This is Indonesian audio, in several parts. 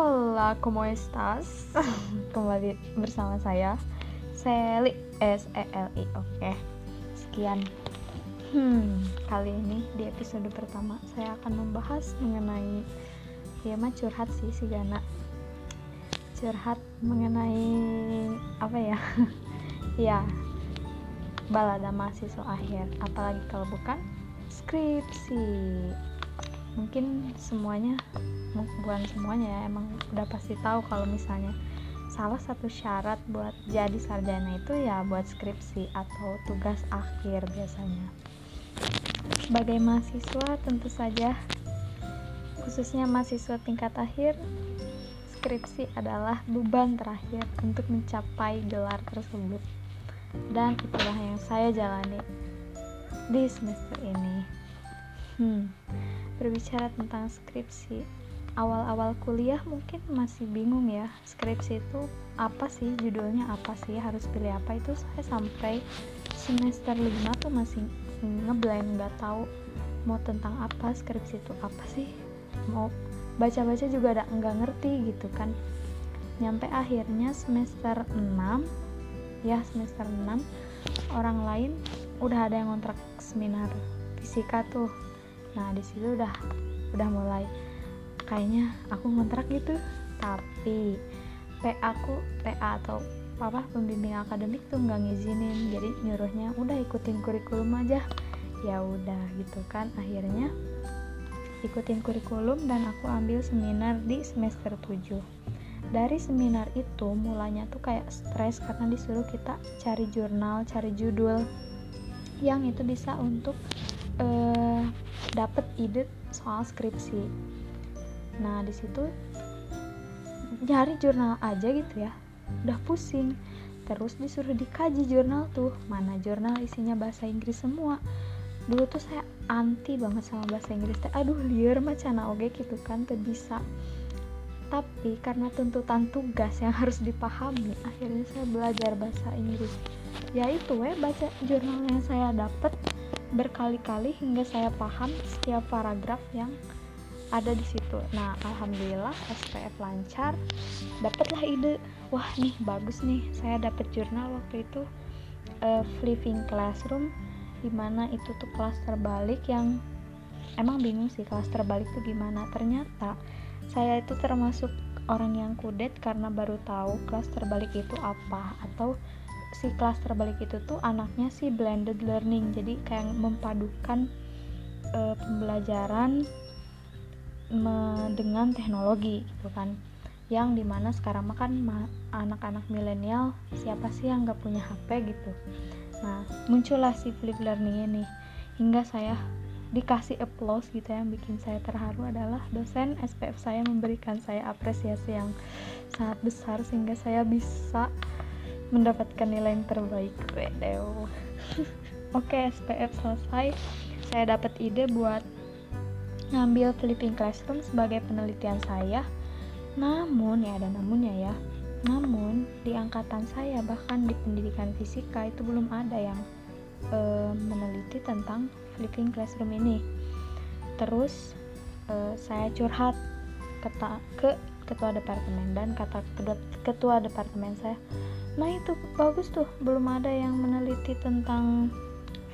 Hola, ¿cómo estás? Kembali bersama saya Seli S E L I. Oke. Sekian. Hmm, kali ini di episode pertama saya akan membahas mengenai ya mah curhat sih si Gana. Curhat mengenai apa ya? ya, balada mahasiswa akhir, apalagi kalau bukan skripsi. Mungkin semuanya bukan semuanya ya emang udah pasti tahu kalau misalnya salah satu syarat buat jadi sarjana itu ya buat skripsi atau tugas akhir biasanya. Sebagai mahasiswa tentu saja khususnya mahasiswa tingkat akhir skripsi adalah beban terakhir untuk mencapai gelar tersebut. Dan itulah yang saya jalani di semester ini. Hmm, berbicara tentang skripsi awal-awal kuliah mungkin masih bingung ya skripsi itu apa sih judulnya apa sih harus pilih apa. Itu saya sampai semester 5 tuh masih ngeblank nggak tahu mau tentang apa skripsi itu apa sih. Mau baca-baca juga ada nggak ngerti gitu kan. Nyampe akhirnya semester 6 ya semester 6 orang lain udah ada yang kontrak seminar fisika tuh. Nah di situ udah udah mulai kayaknya aku ngontrak gitu. Tapi PA aku PA atau apa pembimbing akademik tuh nggak ngizinin. Jadi nyuruhnya udah ikutin kurikulum aja. Ya udah gitu kan. Akhirnya ikutin kurikulum dan aku ambil seminar di semester 7 dari seminar itu mulanya tuh kayak stres karena disuruh kita cari jurnal cari judul yang itu bisa untuk uh, dapet ide soal skripsi nah di situ nyari jurnal aja gitu ya. Udah pusing. Terus disuruh dikaji jurnal tuh mana jurnal isinya bahasa Inggris semua. Dulu tuh saya anti banget sama bahasa Inggris teh. Aduh liar macana oke gitu kan tuh bisa. Tapi karena tuntutan tugas yang harus dipahami akhirnya saya belajar bahasa Inggris. Ya itu ya baca jurnal yang saya dapat berkali-kali hingga saya paham setiap paragraf yang ada di situ. Nah alhamdulillah SPF lancar. Dapatlah ide. Wah nih bagus nih. Saya dapat jurnal waktu itu uh, flipping classroom di mana itu tuh kelas terbalik yang emang bingung sih kelas terbalik tuh gimana. Ternyata saya itu termasuk orang yang kudet karena baru tahu kelas terbalik itu apa atau si kelas terbalik itu tuh anaknya si blended learning. Jadi kayak memadukan uh, pembelajaran dengan teknologi gitu kan. Yang di mana sekarang makan anak-anak milenial siapa sih yang nggak punya HP gitu. Nah muncullah si flip learning ini. Hingga saya dikasih applause gitu ya, yang bikin saya terharu adalah dosen SPF saya memberikan saya apresiasi yang sangat besar sehingga saya bisa mendapatkan nilai yang terbaik. Oke SPF selesai. Saya dapat ide buat ngambil flipping classroom sebagai penelitian saya. Namun ya ada namunnya ya. Namun di angkatan saya bahkan di pendidikan fisika itu belum ada yang e, meneliti tentang flipping classroom ini. Terus e, saya curhat kata, ke ketua departemen dan kata ketua, ketua departemen saya nah itu bagus tuh belum ada yang meneliti tentang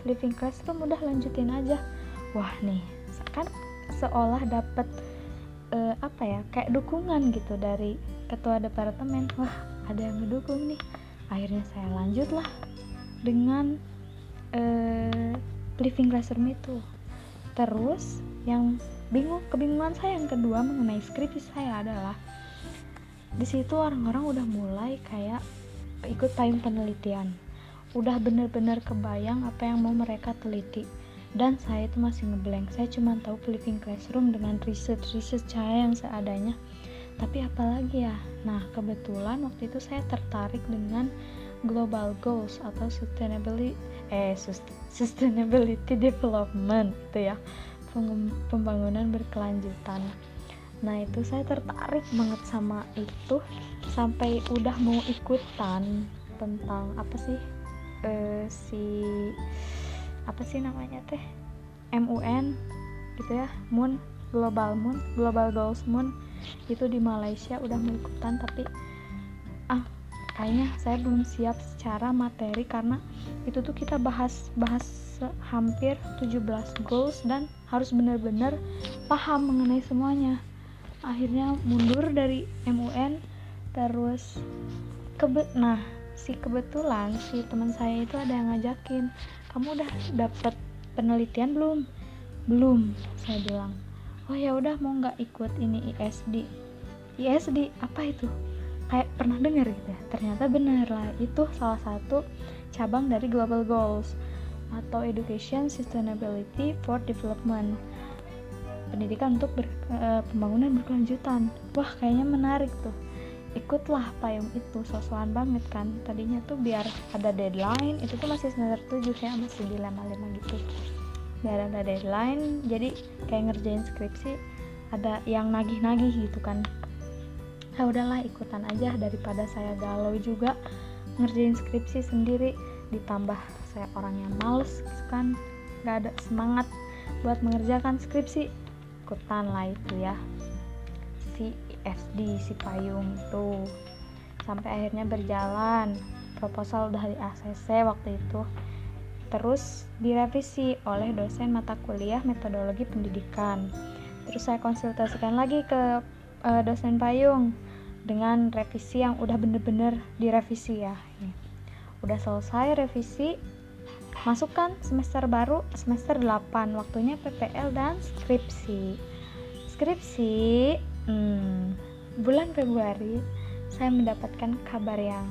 flipping classroom udah lanjutin aja. Wah nih kan seolah dapat uh, apa ya kayak dukungan gitu dari ketua departemen. Wah ada yang mendukung nih. Akhirnya saya lanjutlah dengan uh, living classroom itu. Terus yang bingung kebingungan saya yang kedua mengenai skripsi saya adalah di situ orang-orang udah mulai kayak ikut payung penelitian. Udah bener-bener kebayang apa yang mau mereka teliti dan saya itu masih ngeblank. Saya cuma tahu flipping classroom dengan research saya yang seadanya. Tapi apalagi ya? Nah kebetulan waktu itu saya tertarik dengan global goals atau sustainability eh sustainability development itu ya. Pembangunan berkelanjutan. Nah itu saya tertarik banget sama itu. Sampai udah mau ikutan tentang apa sih uh, si apa sih namanya teh? MUN gitu ya. MUN Global Moon Global Goals Moon. Itu di Malaysia udah mau ikutan tapi ah kayaknya saya belum siap secara materi karena itu tuh kita bahas bahas hampir 17 goals dan harus benar-benar paham mengenai semuanya. Akhirnya mundur dari MUN terus kebe nah si kebetulan si teman saya itu ada yang ngajakin kamu udah dapet penelitian belum? Belum saya bilang. Oh ya udah mau nggak ikut ini ISD ISD apa itu? Kayak pernah dengar gitu ya. Ternyata benar lah itu salah satu cabang dari Global Goals atau Education Sustainability for Development. Pendidikan untuk ber, e, pembangunan berkelanjutan. Wah kayaknya menarik tuh ikutlah payung itu sosokan banget kan. Tadinya tuh biar ada deadline itu tuh masih semester 7 ya masih dilema-lema gitu. Biar ada deadline jadi kayak ngerjain skripsi ada yang nagih-nagih gitu kan. Ya udahlah ikutan aja daripada saya galau juga ngerjain skripsi sendiri. Ditambah saya orang yang males gitu kan. Nggak ada semangat buat mengerjakan skripsi. Ikutan lah itu ya. Si ISD si payung itu sampai akhirnya berjalan. Proposal udah di ACC waktu itu. Terus direvisi oleh dosen mata kuliah metodologi pendidikan. Terus saya konsultasikan lagi ke uh, dosen payung dengan revisi yang udah bener-bener direvisi ya. Udah selesai revisi masukkan semester baru semester 8 waktunya PPL dan skripsi. Skripsi hmm, bulan Februari saya mendapatkan kabar yang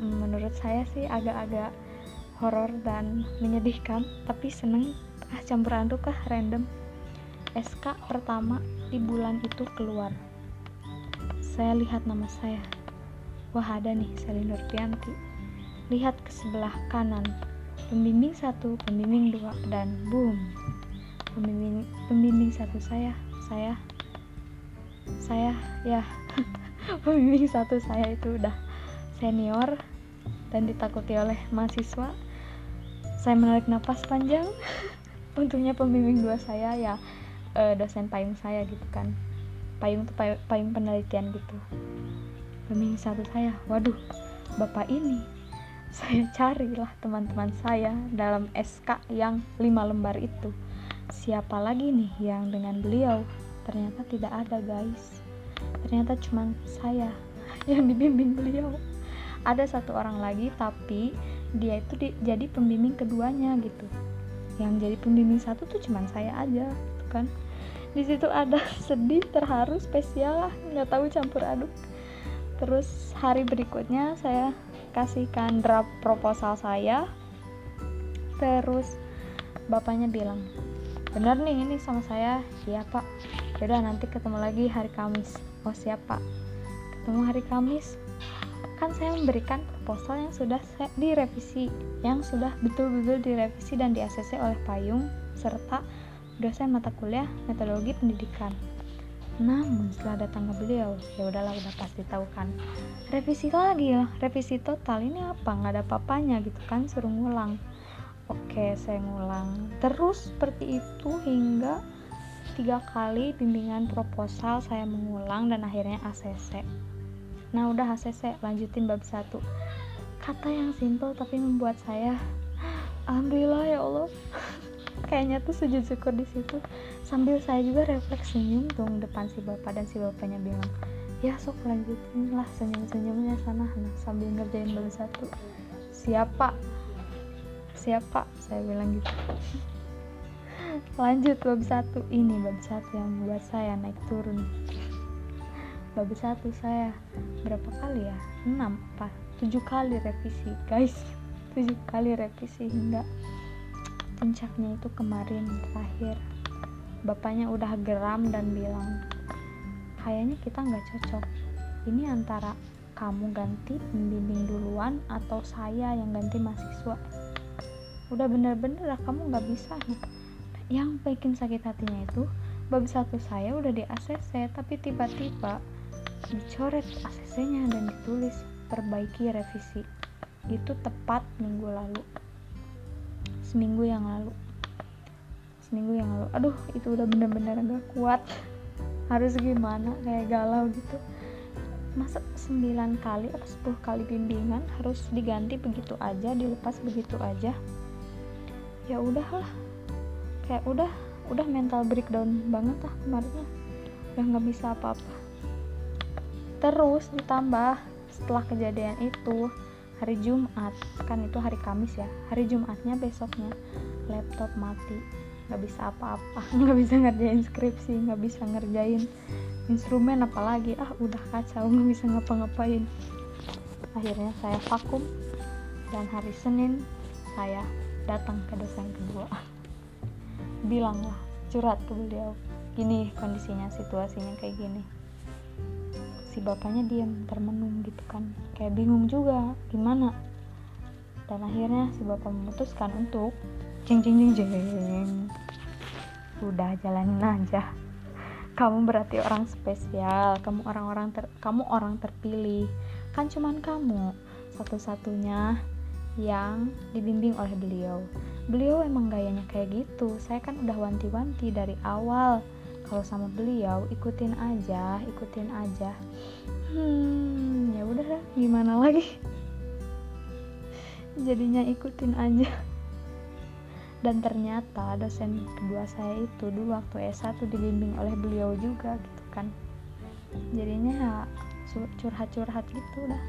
menurut saya sih agak-agak horor dan menyedihkan tapi seneng ah campur aduk kah random SK pertama di bulan itu keluar saya lihat nama saya. Wah ada nih Selin Nurpianti. Lihat ke sebelah kanan. Pembimbing satu, pembimbing dua, dan boom. Pembimbing, pembimbing satu saya, saya, saya, ya, pembimbing satu saya itu udah senior dan ditakuti oleh mahasiswa. Saya menarik nafas panjang. Untungnya pembimbing dua saya ya eh, dosen payung saya gitu kan payung tuh payung penelitian gitu pembimbing satu saya waduh bapak ini saya carilah teman-teman saya dalam SK yang lima lembar itu siapa lagi nih yang dengan beliau ternyata tidak ada guys. Ternyata cuma saya yang dibimbing beliau. Ada satu orang lagi tapi dia itu di, jadi pembimbing keduanya gitu. Yang jadi pembimbing satu tuh cuma saya aja gitu kan. Di situ ada sedih terharu spesial lah. Nggak tahu campur aduk. Terus hari berikutnya saya kasihkan draft proposal saya. Terus bapaknya bilang bener nih ini sama saya. Iya pak yaudah nanti ketemu lagi hari Kamis oh siap pak ketemu hari Kamis kan saya memberikan proposal yang sudah direvisi yang sudah betul-betul direvisi dan di ACC oleh Payung serta dosen mata kuliah metodologi pendidikan. Namun setelah datang ke beliau, ya udahlah udah pasti tahu kan. Revisi lagi ya, revisi total ini apa? Nggak ada papanya gitu kan, suruh ngulang. Oke, saya ngulang. Terus seperti itu hingga tiga kali bimbingan proposal saya mengulang dan akhirnya ACC. Nah udah ACC, lanjutin bab satu. Kata yang simple tapi membuat saya, Alhamdulillah ya Allah. kayaknya tuh sujud syukur di situ sambil saya juga refleks senyum dong depan si bapak dan si bapaknya bilang ya sok lanjutin lah senyum-senyumnya sana nah, sambil ngerjain bab satu siapa siapa saya bilang gitu lanjut bab satu. Ini bab satu yang buat saya naik turun. Bab satu saya berapa kali ya? Enam apa? Tujuh kali revisi guys. Tujuh kali revisi hingga puncaknya itu kemarin terakhir. Bapaknya udah geram dan bilang kayaknya kita nggak cocok. Ini antara kamu ganti pembimbing duluan atau saya yang ganti mahasiswa. Udah bener-bener lah kamu nggak bisa yang bikin sakit hatinya itu bab satu saya udah di ACC tapi tiba-tiba dicoret ACC nya dan ditulis perbaiki revisi. Itu tepat minggu lalu. Seminggu yang lalu. Seminggu yang lalu. Aduh itu udah bener-bener gak kuat. Harus gimana kayak galau gitu. Masa 9 kali atau 10 kali bimbingan harus diganti begitu aja dilepas begitu aja? Ya udahlah kayak udah udah mental breakdown banget lah kemarinnya. Udah nggak bisa apa-apa. Terus ditambah setelah kejadian itu hari Jumat kan itu hari Kamis ya hari Jumatnya besoknya laptop mati. Nggak bisa apa-apa nggak bisa ngerjain skripsi nggak bisa ngerjain instrumen apalagi. Ah udah kacau nggak bisa ngapa-ngapain. Akhirnya saya vakum dan hari Senin saya datang ke dosen kedua bilanglah curhat ke beliau. Gini kondisinya situasinya kayak gini. Si bapaknya diam termenung gitu kan. Kayak bingung juga gimana? Dan akhirnya si bapak memutuskan untuk jeng jeng jeng jeng. Udah jalanin aja. Kamu berarti orang spesial kamu orang-orang ter kamu orang terpilih. Kan cuman kamu satu-satunya yang dibimbing oleh beliau. Beliau emang gayanya kayak gitu. Saya kan udah wanti-wanti dari awal. Kalau sama beliau ikutin aja ikutin aja. Hmm ya udah gimana lagi? Jadinya ikutin aja. Dan ternyata dosen kedua saya itu dulu waktu S1 dibimbing oleh beliau juga gitu kan. Jadinya ya curhat-curhat gitu dah.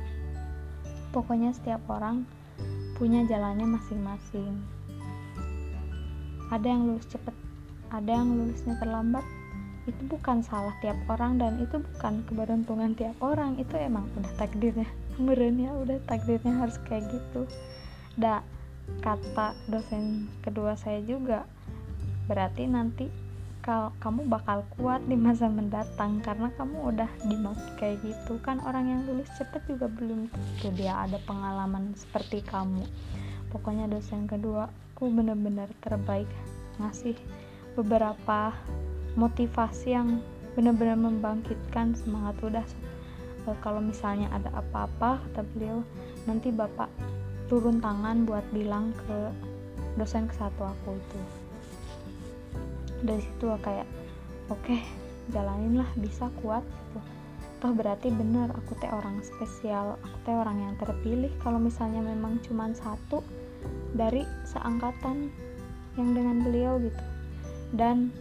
Pokoknya setiap orang punya jalannya masing-masing. Ada yang lulus cepet ada yang lulusnya terlambat. Itu bukan salah tiap orang dan itu bukan keberuntungan tiap orang. Itu emang udah takdirnya merenya udah takdirnya harus kayak gitu. Dah kata dosen kedua saya juga berarti nanti kalau kamu bakal kuat di masa mendatang karena kamu udah dimaki kayak gitu. Kan orang yang lulus cepet juga belum tentu dia ada pengalaman seperti kamu. Pokoknya dosen kedua aku bener-bener terbaik. Ngasih beberapa motivasi yang benar-benar membangkitkan semangat udah. Kalau misalnya ada apa-apa kata beliau nanti bapak turun tangan buat bilang ke dosen kesatu aku itu dari situ kayak oke okay, jalanin lah bisa kuat gitu. Toh berarti bener aku teh orang spesial aku teh orang yang terpilih kalau misalnya memang cuma satu dari seangkatan yang dengan beliau gitu. Dan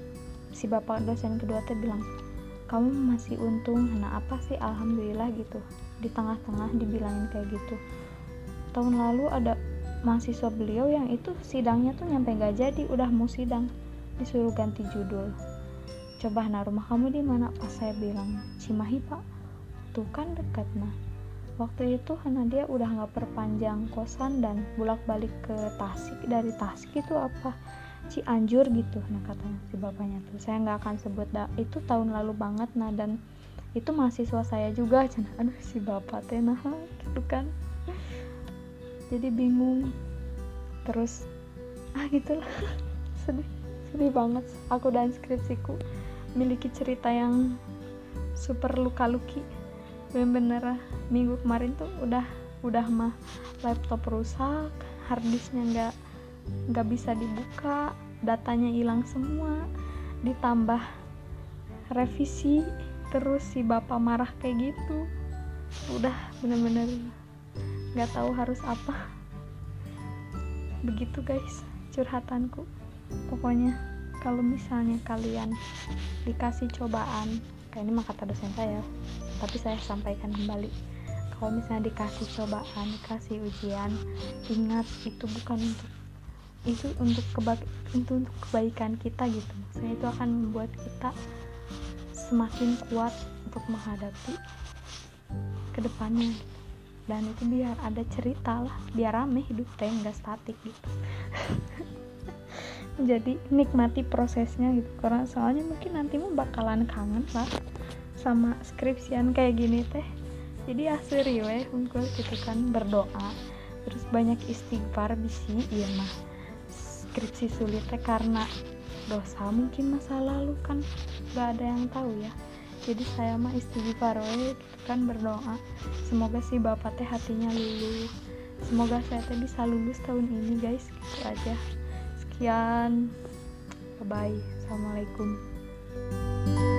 si bapak dosen kedua teh bilang kamu masih untung nah apa sih alhamdulillah gitu. Di tengah-tengah dibilangin kayak gitu. Tahun lalu ada mahasiswa beliau yang itu sidangnya tuh nyampe gak jadi udah mau sidang disuruh ganti judul. Coba nah rumah kamu di mana? Pas saya bilang Cimahi pak. Tuh kan dekat nah waktu itu karena dia udah nggak perpanjang kosan dan bolak balik ke Tasik. Dari Tasik itu apa? Cianjur gitu nah katanya si bapaknya tuh. Saya nggak akan sebut dah. Itu tahun lalu banget nah dan itu mahasiswa saya juga. Cina aduh si bapak teh nah gitu kan. Jadi bingung. Terus ah gitulah sedih sedih banget aku dan skripsiku miliki cerita yang super luka-luki. Bener-bener minggu kemarin tuh udah udah mah laptop rusak harddisknya nggak nggak bisa dibuka datanya hilang semua ditambah revisi terus si bapak marah kayak gitu. Udah bener-bener nggak tahu harus apa. Begitu guys curhatanku pokoknya kalau misalnya kalian dikasih cobaan kayak ini mah kata dosen saya tapi saya sampaikan kembali. Kalau misalnya dikasih cobaan dikasih ujian ingat itu bukan untuk itu untuk keba itu untuk kebaikan kita gitu. Maksudnya itu akan membuat kita semakin kuat untuk menghadapi ke depannya. Dan itu biar ada cerita lah biar rame hidup teh nggak statik gitu jadi nikmati prosesnya gitu. Karena soalnya mungkin nanti mau bakalan kangen lah sama skripsian kayak gini teh. Jadi asli weh hunkul gitu kan berdoa terus banyak istighfar bisi iya mah. Skripsi sulit teh karena dosa mungkin masa lalu kan gak ada yang tahu ya. Jadi saya mah istighfar we gitu kan berdoa. Semoga si bapak teh hatinya lulus. Semoga saya teh bisa lulus tahun ini guys gitu aja sekian. Bye bye assalamualaikum. thank you